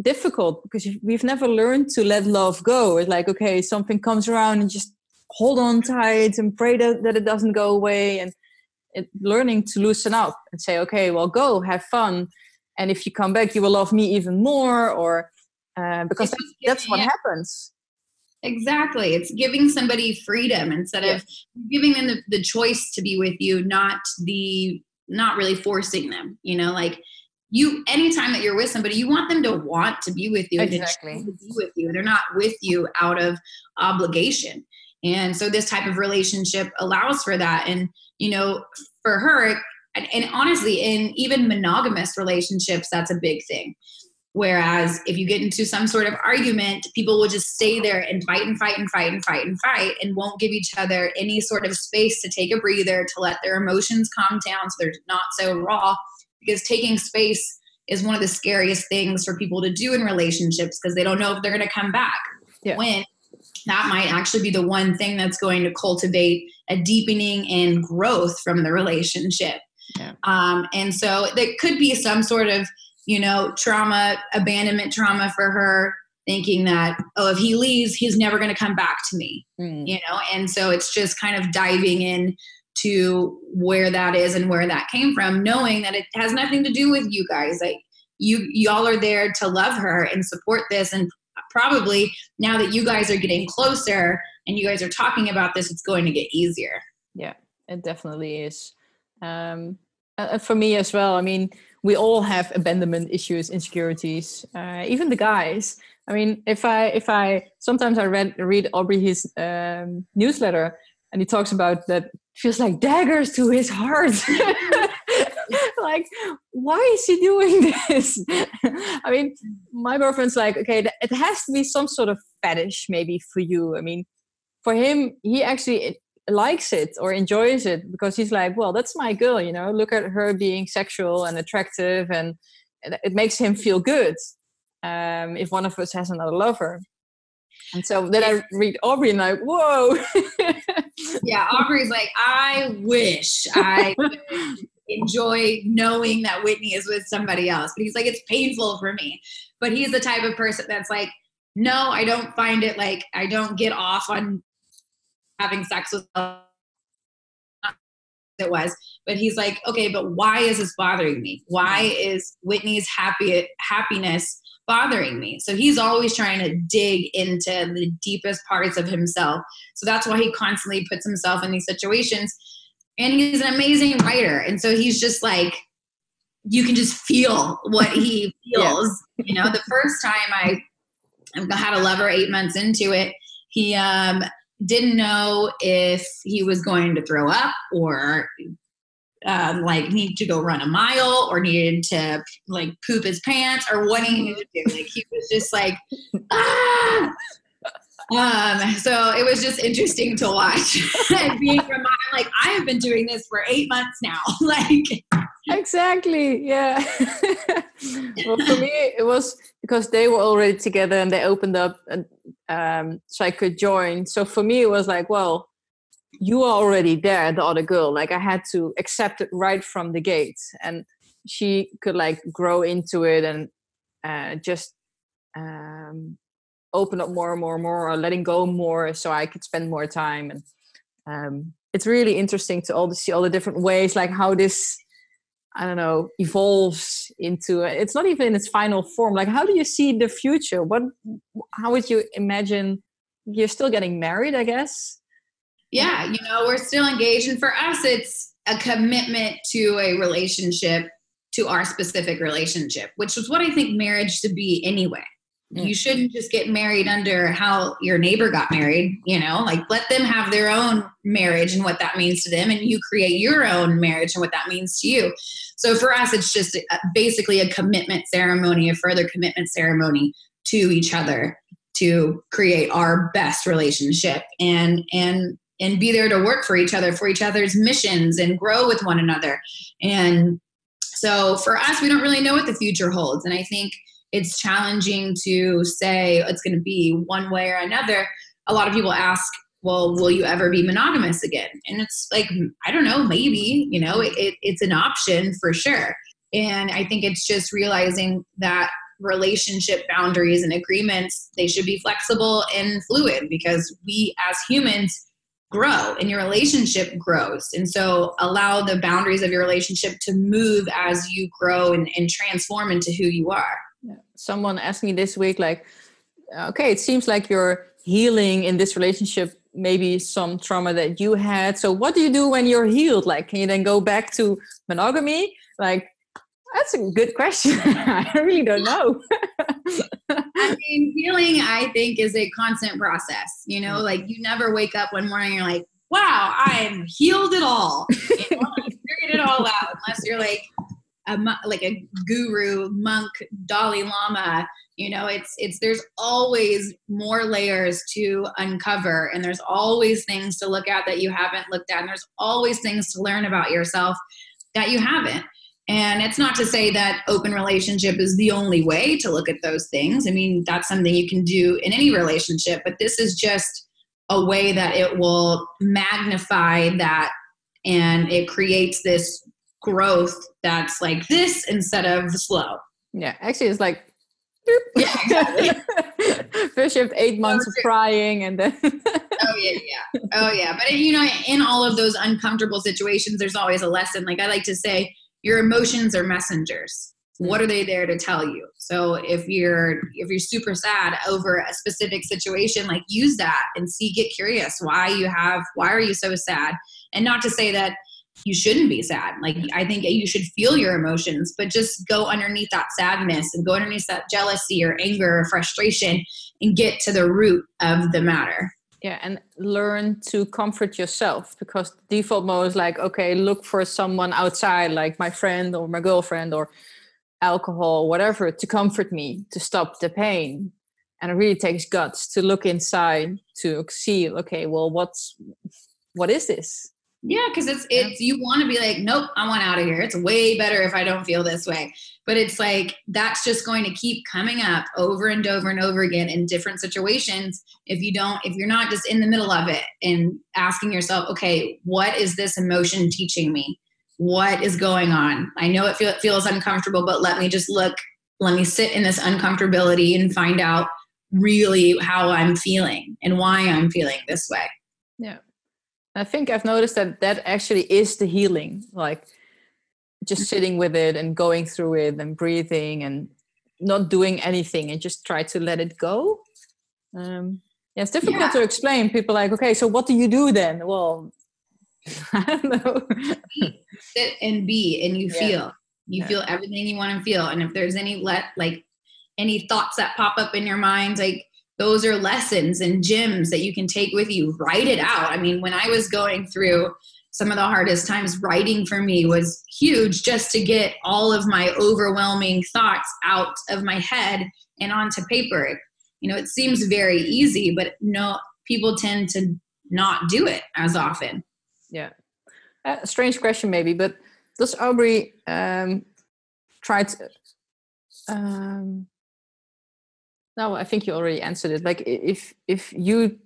difficult because we've never learned to let love go. It's like, okay, something comes around and just hold on tight and pray that, that it doesn't go away. And it, learning to loosen up and say, okay, well, go, have fun. And if you come back, you will love me even more, or uh, because that's, that's what happens. Exactly. It's giving somebody freedom instead yeah. of giving them the, the choice to be with you, not the, not really forcing them, you know, like you anytime that you're with somebody you want them to want to be with you exactly. to be with you they're not with you out of obligation and so this type of relationship allows for that and you know for her and, and honestly in even monogamous relationships that's a big thing whereas if you get into some sort of argument people will just stay there and fight and fight and fight and fight and fight and won't give each other any sort of space to take a breather to let their emotions calm down so they're not so raw because taking space is one of the scariest things for people to do in relationships because they don't know if they're going to come back. Yeah. When that might actually be the one thing that's going to cultivate a deepening and growth from the relationship. Yeah. Um, and so there could be some sort of, you know, trauma, abandonment trauma for her, thinking that, oh, if he leaves, he's never going to come back to me, mm. you know? And so it's just kind of diving in to where that is and where that came from, knowing that it has nothing to do with you guys. Like you y'all are there to love her and support this and probably now that you guys are getting closer and you guys are talking about this, it's going to get easier. Yeah, it definitely is. Um, uh, for me as well, I mean, we all have abandonment issues, insecurities, uh, even the guys. I mean, if I if I sometimes I read read Aubrey his um, newsletter and he talks about that feels like daggers to his heart. like, why is he doing this? I mean, my boyfriend's like, okay, it has to be some sort of fetish maybe for you. I mean, for him, he actually likes it or enjoys it because he's like, well, that's my girl, you know, look at her being sexual and attractive and it makes him feel good um, if one of us has another lover. And so then I read Aubrey and I'm like, whoa. yeah, Aubrey's like, I wish I enjoy knowing that Whitney is with somebody else. But he's like, it's painful for me. But he's the type of person that's like, no, I don't find it like I don't get off on having sex with it was but he's like okay but why is this bothering me? Why is whitney's happy happiness bothering me? So he's always trying to dig into the deepest parts of himself. So that's why he constantly puts himself in these situations. And he's an amazing writer. And so he's just like you can just feel what he feels. Yeah. you know the first time i had a lover eight months into it he um didn't know if he was going to throw up or um, like need to go run a mile or needed to like poop his pants or what he needed to do. Like he was just like, ah! Um, so it was just interesting to watch. and being from like, I have been doing this for eight months now. like exactly. Yeah. well, for me, it was because they were already together and they opened up and um, so I could join. So for me, it was like, well, you are already there, the other girl. Like I had to accept it right from the gate, and she could like grow into it and uh, just um, open up more and more and more, or letting go more, so I could spend more time. And um, it's really interesting to all to see all the different ways, like how this I don't know, evolves into it's not even in its final form. Like, how do you see the future? What, how would you imagine? You're still getting married, I guess. Yeah, you know, we're still engaged, and for us, it's a commitment to a relationship, to our specific relationship, which is what I think marriage should be anyway. Mm. You shouldn't just get married under how your neighbor got married, you know, like let them have their own marriage and what that means to them, and you create your own marriage and what that means to you. So for us, it's just basically a commitment ceremony, a further commitment ceremony to each other to create our best relationship and and and be there to work for each other for each other's missions and grow with one another and so for us we don't really know what the future holds and i think it's challenging to say it's going to be one way or another. A lot of people ask, well, will you ever be monogamous again? And it's like, I don't know, maybe, you know, it, it, it's an option for sure. And I think it's just realizing that relationship boundaries and agreements, they should be flexible and fluid because we as humans grow and your relationship grows. And so allow the boundaries of your relationship to move as you grow and, and transform into who you are someone asked me this week like okay it seems like you're healing in this relationship maybe some trauma that you had. So what do you do when you're healed? Like can you then go back to monogamy? Like that's a good question. I really don't know. I mean healing i think is a constant process you know? Mm. like you never wake up one morning and you're like wow i'm healed it all. You know, figured it all out unless you're like a like a guru monk dalai lama you know it's it's there's always more layers to uncover and there's always things to look at that you haven't looked at and there's always things to learn about yourself that you haven't. And it's not to say that open relationship is the only way to look at those things. I mean that's something you can do in any relationship but this is just a way that it will magnify that and it creates this growth that's like this instead of slow. Yeah, actually, it's like. Yeah, exactly. You have eight oh, months of crying, and then. oh yeah, yeah, oh yeah. But you know, in all of those uncomfortable situations, there's always a lesson. Like I like to say, your emotions are messengers. What are they there to tell you? So if you're if you're super sad over a specific situation, like use that and see, get curious. Why you have? Why are you so sad? And not to say that you shouldn't be sad. Like I think you should feel your emotions, but just go underneath that sadness and go underneath that jealousy or anger or frustration and get to the root of the matter. Yeah, and learn to comfort yourself because default mode is like, okay, look for someone outside, like my friend or my girlfriend or alcohol, whatever, to comfort me, to stop the pain. And it really takes guts to look inside to see, okay, well, what's what is this? Yeah, because it's it's you want to be like, nope, I want out of here. It's way better if I don't feel this way. But it's like that's just going to keep coming up over and over and over again in different situations. If you don't, if you're not just in the middle of it and asking yourself, okay, what is this emotion teaching me? What is going on? I know it, feel, it feels uncomfortable, but let me just look. Let me sit in this uncomfortability and find out really how I'm feeling and why I'm feeling this way. Yeah. I think I've noticed that that actually is the healing, like just mm-hmm. sitting with it and going through it and breathing and not doing anything and just try to let it go. Um, yeah, it's difficult yeah. to explain. People like, okay, so what do you do then? Well, I don't know. Sit and be, and you yeah. feel. You yeah. feel everything you want to feel, and if there's any let like any thoughts that pop up in your mind, like those are lessons and gems that you can take with you. Write it out. I mean when i was going through some of the hardest times writing for me was huge just to get all of my overwhelming thoughts out of my head and onto paper. You know it seems very easy but no people tend to not do it as often. Yeah. A strange question maybe but does aubrey um, try to um, no, I think you already answered it. Like if if you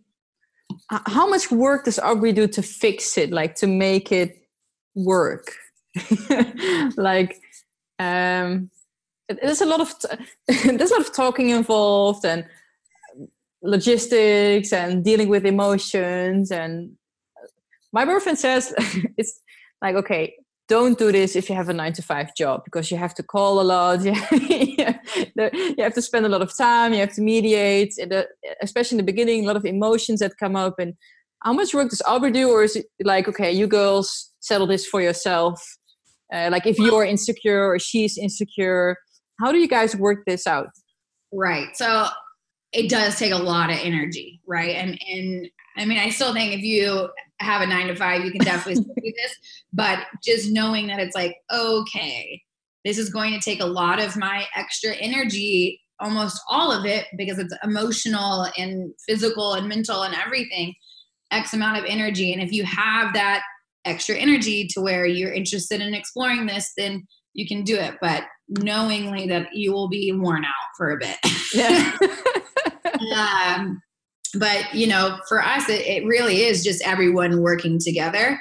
how much work does Aubrey do to fix it, like to make it work? like um there's a lot of there's a lot of talking involved and logistics and dealing with emotions and my boyfriend says it's like okay don't do this if you have a nine to five job because you have to call a lot you have to spend a lot of time you have to mediate especially in the beginning a lot of emotions that come up and how much work does Aubrey do or is it like okay you girls settle this for yourself? Uh, like if you're insecure or she's insecure how do you guys work this out? Right so it does take a lot of energy right? And and i mean i still think if you have a nine to five, you can definitely do this. But just knowing that it's like, okay, this is going to take a lot of my extra energy, almost all of it, because it's emotional and physical and mental and everything, X amount of energy. And if you have that extra energy to where you're interested in exploring this, then you can do it. But knowingly that you will be worn out for a bit. Yeah. um, but you know for us it, it really is just everyone working together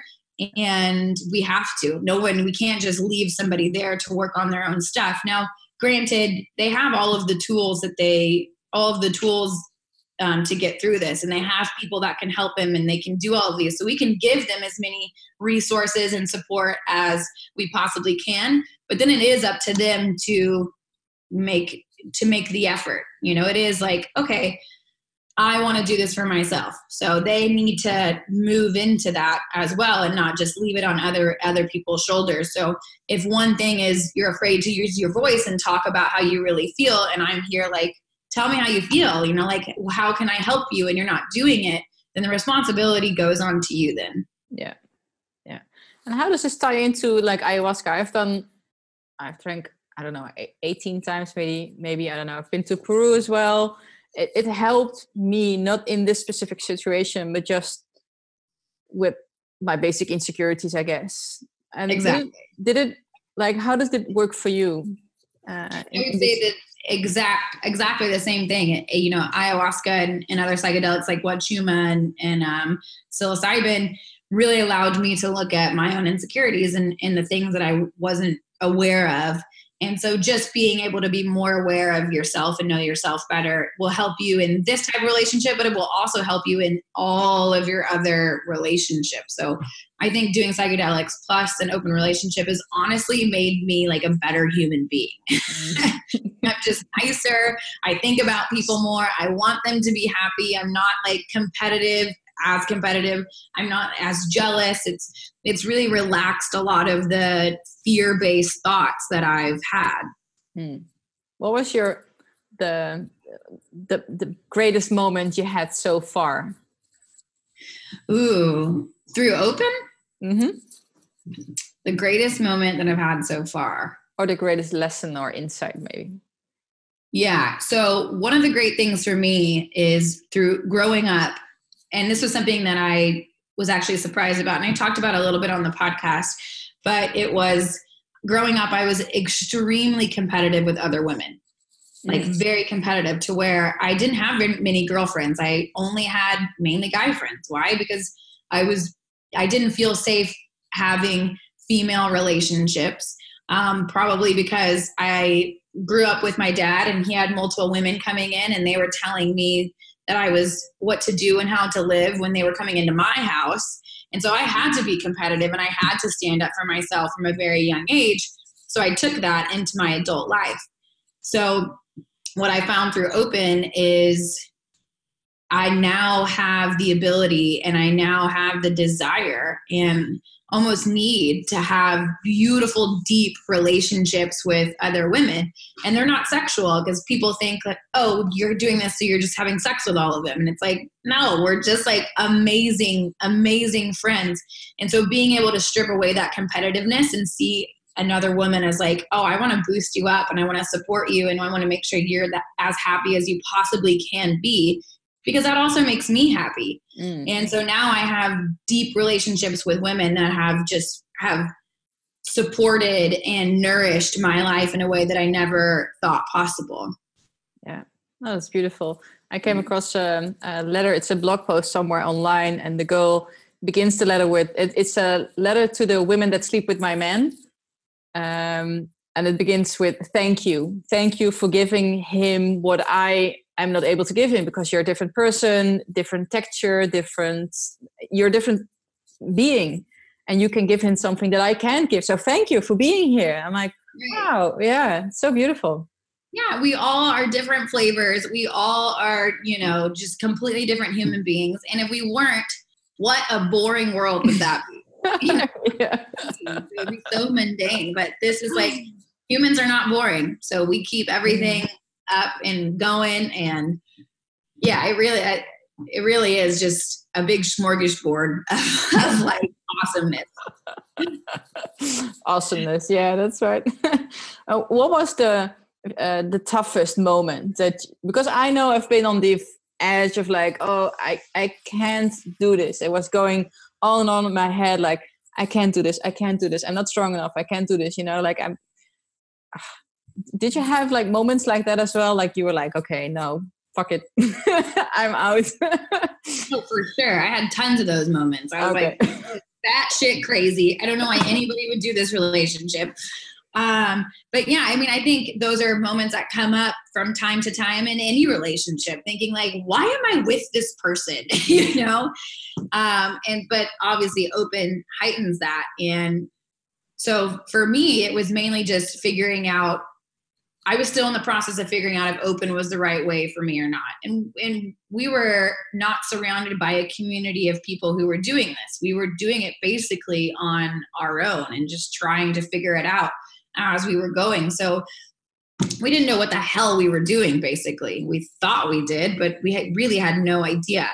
and we have to. No one we can't just leave somebody there to work on their own stuff. Now granted they have all of the tools that they all of the tools um, to get through this and they have people that can help them and they can do all of these. So we can give them as many resources and support as we possibly can but then it is up to them to make to make the effort. You know it is like okay I want to do this for myself. So they need to move into that as well and not just leave it on other other people's shoulders. So if one thing is you're afraid to use your voice and talk about how you really feel and I'm here like tell me how you feel, you know, like how can I help you and you're not doing it, then the responsibility goes on to you then. Yeah. Yeah. And how does this tie into like ayahuasca? I've done I've drank I don't know 18 times maybe maybe I don't know. I've been to Peru as well it, it helped me not in this specific situation but just with my basic insecurities i guess. And exactly did it, did it like how does it work for you uh, i would say that exact exactly the same thing. You know ayahuasca and, and other psychedelics like wachuma and, and um, psilocybin really allowed me to look at my own insecurities and, and the things that i wasn't aware of and so just being able to be more aware of yourself and know yourself better will help you in this type of relationship, but it will also help you in all of your other relationships. So I think doing psychedelics plus an open relationship has honestly made me like a better human being. Mm-hmm. I'm just nicer. I think about people more. I want them to be happy. I'm not like competitive as competitive. I'm not as jealous. It's it's really relaxed a lot of the fear-based thoughts that I've had. Hmm. What was your the the the greatest moment you had so far? Ooh, through open? Mm-hmm. The greatest moment that I've had so far. Or the greatest lesson or insight, maybe. Yeah. So, one of the great things for me is through growing up, and this was something that I was actually surprised about, and I talked about a little bit on the podcast, but it was growing up, I was extremely competitive with other women, like mm. very competitive to where I didn't have many girlfriends. I only had mainly guy friends. Why? Because I was, I didn't feel safe having female relationships. Um, probably because I grew up with my dad and he had multiple women coming in and they were telling me that I was what to do and how to live when they were coming into my house. And so I had to be competitive and I had to stand up for myself from a very young age. So I took that into my adult life. So what I found through Open is I now have the ability and I now have the desire and almost need to have beautiful, deep relationships with other women. And they're not sexual because people think that, oh, you're doing this, so you're just having sex with all of them. And it's like, no, we're just like amazing, amazing friends. And so being able to strip away that competitiveness and see another woman as like, oh, I want to boost you up and I want to support you and I want to make sure you're that, as happy as you possibly can be because that also makes me happy. Mm. And so now I have deep relationships with women that have just have supported and nourished my life in a way that I never thought possible. Yeah, oh, that's beautiful. I came across a, a, letter. It's a blog post somewhere online, and the girl begins the letter with it, it's a letter to the women that sleep with my man. Um, and it begins with thank you thank you for giving him what i I'm not able to give him because you're a different person, different texture, different, you're a different being. And you can give him something that I can't give. So thank you for being here. I'm like, wow, yeah, so beautiful. Yeah, we all are different flavors. We all are, you know, just completely different human beings. And if we weren't, what a boring world would that be? You know, yeah. it would be so mundane. But this is like humans are not boring. So we keep everything up and going. And yeah it really it really is just a big smorgasbord of, of like awesomeness. Awesomeness. Yeah that's right. Uh, what was the uh, the toughest moment that because i know i've been on the edge of like oh i i can't do this. It was going on and on in my head like i can't do this i can't do this i'm not strong enough i can't do this you know like i'm did you have like moments like that as well? Like you were like, okay, no, fuck it, I'm out. oh, for sure. I had tons of those moments. I was okay. like, that shit crazy. I don't know why anybody would do this relationship. Um, but yeah, I mean, I think those are moments that come up from time to time in any relationship, thinking like, why am I with this person? you know? Um, and but obviously open heightens that. And so for me, it was mainly just figuring out I was still in the process of figuring out if open was the right way for me or not. And and we were not surrounded by a community of people who were doing this. We were doing it basically on our own and just trying to figure it out as we were going. So we didn't know what the hell we were doing basically. We thought we did, but we had, really had no idea.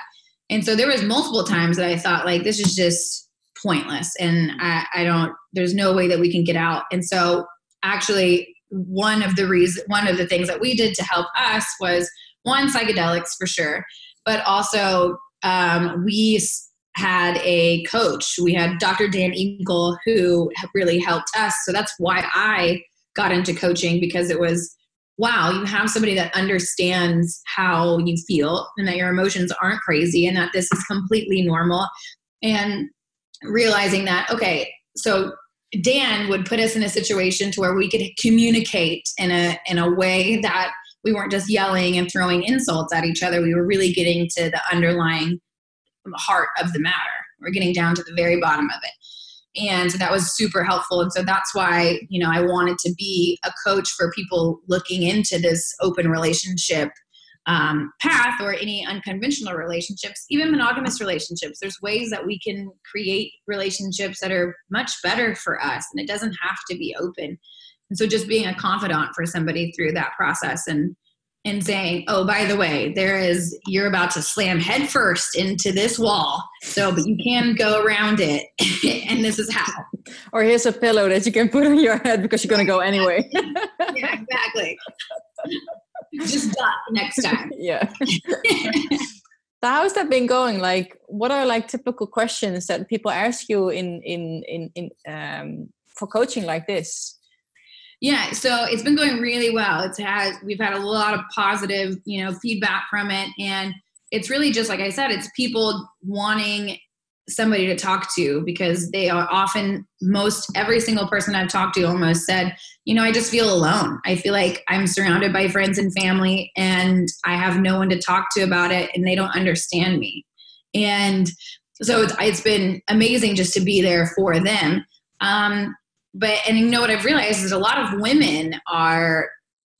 And so there was multiple times that I thought like this is just pointless and I, I don't there's no way that we can get out. And so actually one of the reasons one of the things that we did to help us was one psychedelics for sure but also um, we had a coach. We had dr dan eagle who really helped us. So that's why i got into coaching because it was wow you have somebody that understands how you feel and that your emotions aren't crazy and that this is completely normal. And realizing that okay so Dan would put us in a situation to where we could communicate in a in a way that we weren't just yelling and throwing insults at each other. We were really getting to the underlying heart of the matter. We're getting down to the very bottom of it. And so that was super helpful. And so that's why, you know, I wanted to be a coach for people looking into this open relationship um, path or any unconventional relationships, even monogamous relationships. There's ways that we can create relationships that are much better for us, and it doesn't have to be open. And so, just being a confidant for somebody through that process and and saying, "Oh, by the way, there is you're about to slam headfirst into this wall, so but you can go around it, and this is how." Or here's a pillow that you can put on your head because you're going to go anyway. yeah, exactly. Just duck next time. yeah. so how's that been going? Like, what are like typical questions that people ask you in in in in um, for coaching like this? Yeah, so it's been going really well. It's had we've had a lot of positive, you know, feedback from it, and it's really just like I said, it's people wanting somebody to talk to because they are often most every single person I've talked to almost said, you know, I just feel alone. I feel like I'm surrounded by friends and family and I have no one to talk to about it and they don't understand me. And so it's, it's been amazing just to be there for them. Um, but, and you know what I've realized is a lot of women are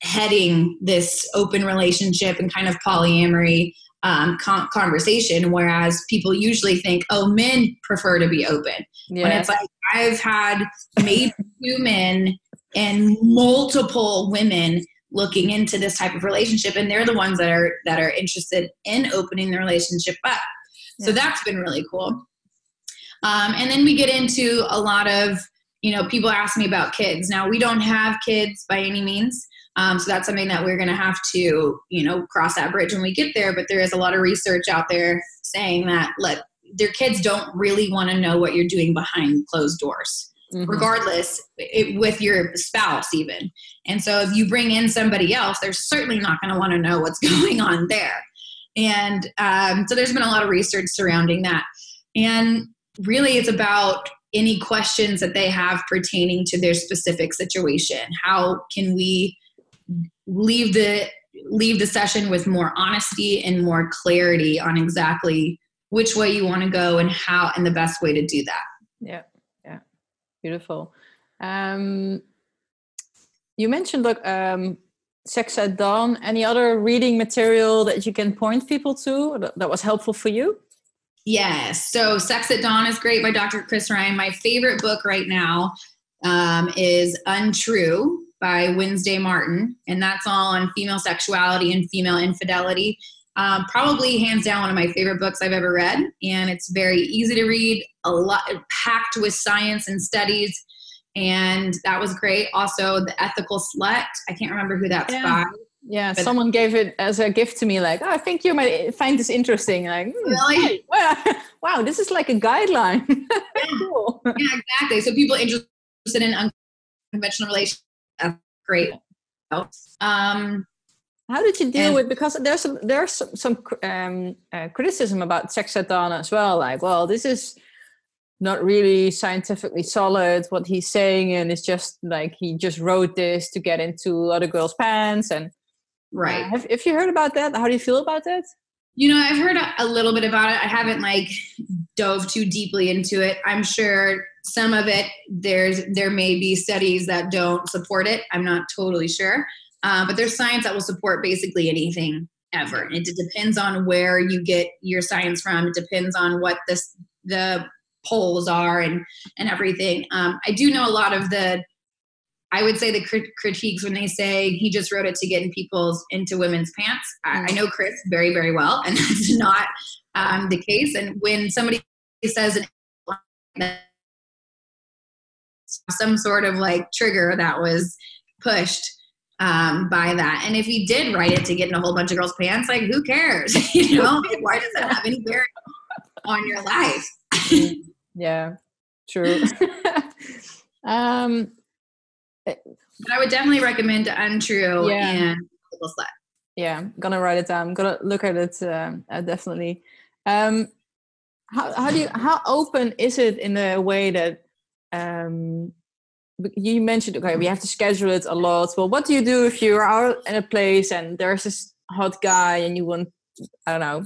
heading this open relationship and kind of polyamory um, con- conversation, whereas people usually think, oh, men prefer to be open. Yeah. When it's like, I've had maybe two men and multiple women looking into this type of relationship and they're the ones that are that are interested in opening the relationship up yeah. so that's been really cool um, and then we get into a lot of you know people ask me about kids now we don't have kids by any means um, so that's something that we're going to have to, you know, cross that bridge when we get there. But there is a lot of research out there saying that look, their kids don't really want to know what you're doing behind closed doors, mm-hmm. regardless it, with your spouse even. And so if you bring in somebody else, they're certainly not going to want to know what's going on there. And um, so there's been a lot of research surrounding that. And really, it's about any questions that they have pertaining to their specific situation. How can we leave the leave the session with more honesty and more clarity on exactly which way you want to go and how and the best way to do that. Yeah yeah. Beautiful. Um you mentioned like um sex at dawn any other reading material that you can point people to that was helpful for you? Yes so sex at dawn is great by dr chris ryan. My favorite book right now um, is untrue by Wednesday Martin, and that's all on female sexuality and female infidelity. Um, probably hands down one of my favorite books I've ever read, and it's very easy to read, a lot packed with science and studies, and that was great. Also, The Ethical Slut. I can't remember who that's yeah. by. Yeah, but someone gave it as a gift to me, like, oh, I think you might find this interesting. Like, mm, really? Wow, wow, this is like a guideline. yeah. cool. yeah, exactly. So people interested in unconventional relationships great. Um, how did you deal and, with because there's some there's some, some um, uh, criticism about sex at dawn as well like well this is not really scientifically solid what he's saying and it's just like he just wrote this to get into other girls pants and right. uh, have, have you heard about that? How do you feel about that? You know i've heard a, a little bit about it. I haven't like dove too deeply into it. I'm sure some of it there's there may be studies that don't support it. I'm not totally sure. Uh, but there's science that will support basically anything ever. It depends on where you get your science from. It depends on what this the polls are and and everything. Um, i do know a lot of the i would say the crit- critiques when they say he just wrote it to get in people's into women's pants. I, I know chris very very well and that's not um, the case. And when somebody says some sort of like trigger that was pushed um, by that. And if he did write it to get in a whole bunch of girls' pants, like who cares? you know, why does that have any bearing on your life? yeah, true. um, but I would definitely recommend Untrue yeah. and Slut. Yeah, I'm gonna write it down. I'm gonna look at it uh, uh, definitely. Um, how, how do you how open is it in a way that um, you mentioned okay we have to schedule it a lot. Well what do you do if you're out in a place and there's this hot guy and you want i don't know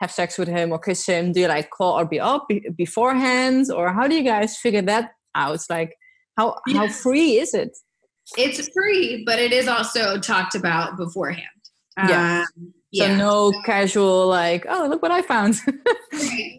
have sex with him or kiss him? Do you like call or be up beforehand? Or how do you guys figure that out? Like how yeah. how free is it? It's free but it is also talked about beforehand. Yeah. Um, So Yeah. no casual like, oh look what I found.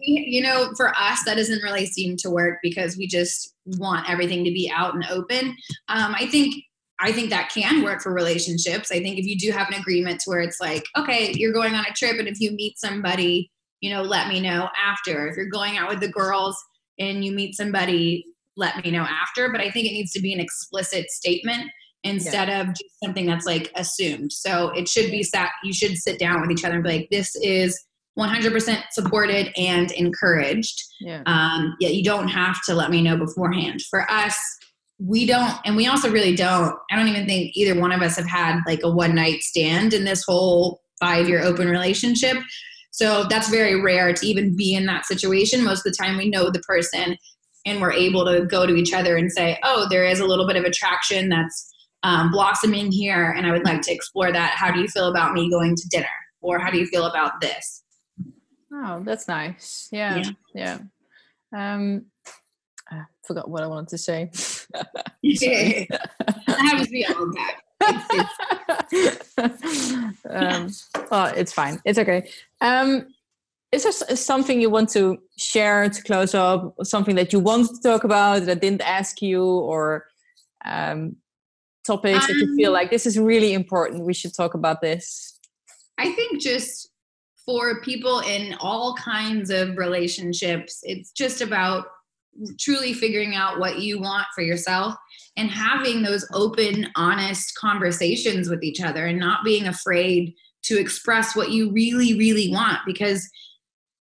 You know, for us, that doesn't really seem to work because we just want everything to be out and open. Um, I think I think that can work for relationships. I think if you do have an agreement to where it's like, okay, you're going on a trip, and if you meet somebody, you know, let me know after. If you're going out with the girls and you meet somebody, let me know after. But I think it needs to be an explicit statement instead of just something that's like assumed. So it should be sat. You should sit down with each other and be like, this is 100% supported and encouraged. yeah. Um, yeah, you don't have to let me know beforehand. For us, we don't, and we also really don't. I don't even think either one of us have had like a one night stand in this whole five year open relationship. So that's very rare to even be in that situation. Most of the time, we know the person and we're able to go to each other and say, oh, there is a little bit of attraction that's um, blossoming here, and I would like to explore that. How do you feel about me going to dinner? Or how do you feel about this? Oh, that's nice. Yeah. Yeah. Um I forgot what I wanted to say. That happens to be all um, well, it's fine. It's okay. Um, is there something you want to share to close up? Something that you want to talk about that I didn't ask you, or um, topics that you feel Um, like this is really important? We should talk about this. I think just for people in all kinds of relationships, it's just about truly figuring out what you want for yourself and having those open, honest conversations with each other and not being afraid to express what you really, really want. Because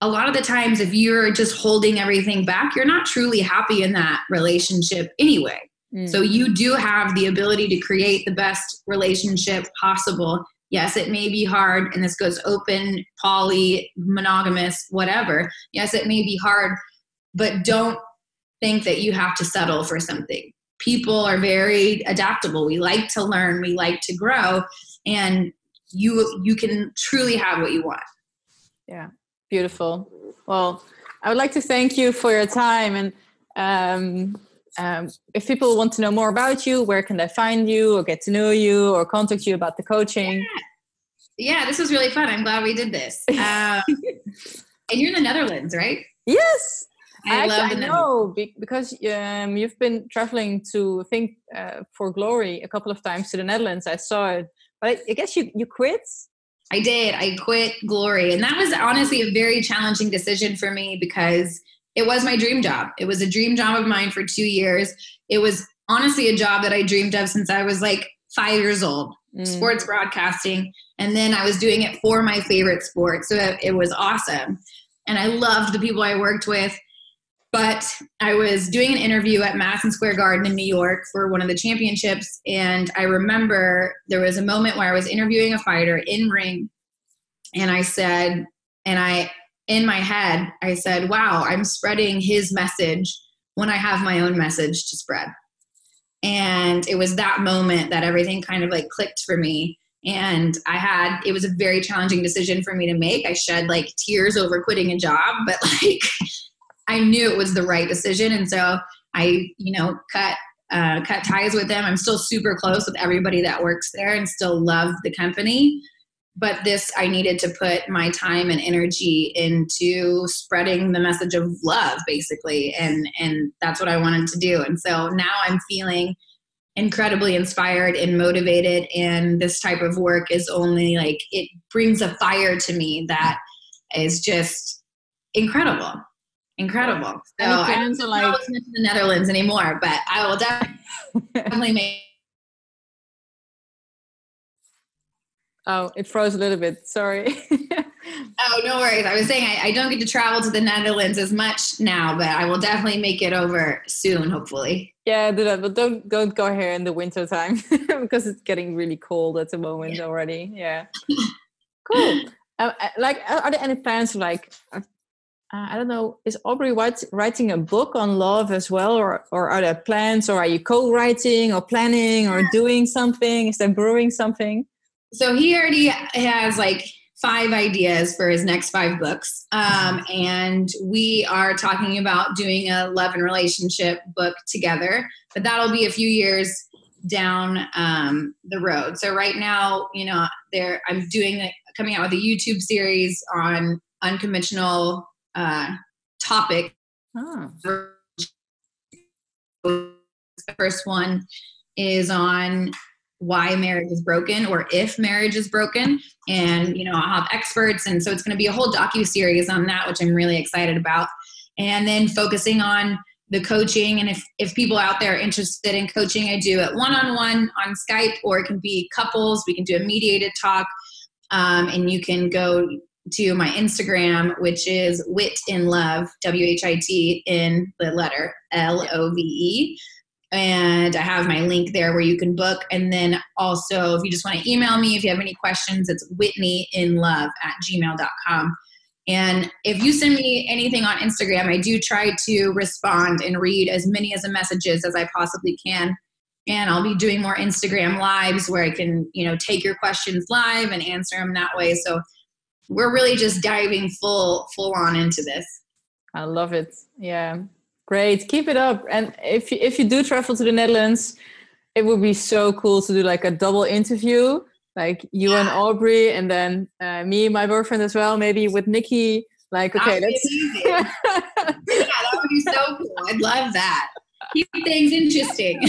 a lot of the times, if you're just holding everything back, you're not truly happy in that relationship anyway. Mm. So you do have the ability to create the best relationship possible. Yes, it may be hard, and this goes open, poly, monogamous, whatever. Yes, it may be hard, but don't think that you have to settle for something. People are very adaptable. We like to learn, we like to grow, and you you can truly have what you want. Yeah, beautiful. Well, I would like to thank you for your time. And um, um, if people want to know more about you, where can they find you, or get to know you, or contact you about the coaching? Yeah, this was really fun. I'm glad we did this. Um, and you're in the Netherlands, right? Yes, I, I, love actually, the I Netherlands. know because um, you've been traveling to, I think, uh, for Glory a couple of times to the Netherlands. I saw it, but I, I guess you you quit. I did. I quit Glory. And that was honestly a very challenging decision for me because it was my dream job. It was a dream job of mine for two years. It was honestly a job that I dreamed of since I was like five years old Mm. sports broadcasting. And then I was doing it for my favorite sport. So it, it was awesome. And I loved the people I worked with. But I was doing an interview at Madison Square Garden in New York for one of the championships. And I remember there was a moment where I was interviewing a fighter in ring. And I said, and I, in my head, I said, wow, I'm spreading his message when I have my own message to spread. And it was that moment that everything kind of like clicked for me. And I had, it was a very challenging decision for me to make. I shed like tears over quitting a job, but like I knew it was the right decision. And so I, you know, cut, uh, cut ties with them. I'm still super close with everybody that works there and still love the company. But this, I needed to put my time and energy into spreading the message of love, basically, and and that's what I wanted to do. And so now I'm feeling incredibly inspired and motivated and this type of work is only like it brings a fire to me that is just incredible incredible so i don't know like- the netherlands anymore but i will definitely make Oh, it froze a little bit. Sorry. oh no worries i was saying I, I don't get to travel to the netherlands as much now but i will definitely make it over soon hopefully yeah, do that, but don't don't go here in the winter time because it's getting really cold at the moment already. Yeah. Cool. Uh, uh, like, are there any plans? Like, uh, I don't know. Is Aubrey White writing a book on love as well, or or are there plans, or are you co-writing, or planning, or doing something? Is there brewing something? So he already has like five ideas for his next five books um, and we are talking about doing a love and relationship book together but that'll be a few years down um, the road so right now you know there i'm doing a coming out with a YouTube series on unconventional uh, topic. Ah. The first one is on why marriage is broken or if marriage is broken. And you know i'll have experts. And so it's going to be a whole docu series on that which i'm really excited about. And then focusing on the coaching. And if if people out there are interested in coaching i do it one-on-one on skype or it can be couples. We can do a mediated talk. Um, and you can go to my instagram which is whit in love w-h-i-t in the letter l-o-v-e and I have my link there where you can book. And then also, if you just want to email me, if you have any questions, it's whitneyinlove at gmail.com. And if you send me anything on Instagram, I do try to respond and read as many as the messages as I possibly can. And I'll be doing more Instagram lives where I can, you know, take your questions live and answer them that way. So we're really just diving full full on into this. I love it. Yeah. Great, keep it up. And if you, if you do travel to the Netherlands, it would be so cool to do like a double interview, like you yeah. and Aubrey, and then uh, me, my boyfriend as well, maybe with Nikki. Like, okay, that's yeah, that would be so cool. I'd love that. Keep things interesting.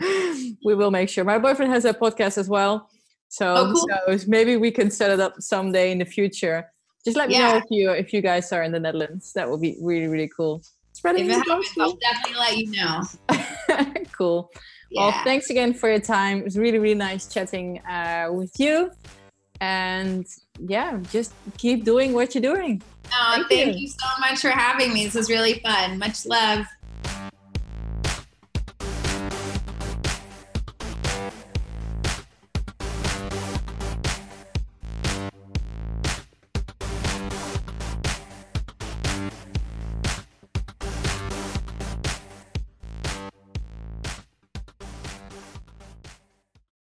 we will make sure. My boyfriend has a podcast as well, so, oh, cool. so maybe we can set it up someday in the future. Just let me yeah. know if you if you guys are in the Netherlands. That would be really really cool. Spreading if it happens, I'll definitely let you know. cool. Yeah. Well, thanks again for your time. It was really really nice chatting uh, with you. And yeah, just keep doing what you're doing. Oh, thank, thank you. you so much for having me. This was really fun. Much love.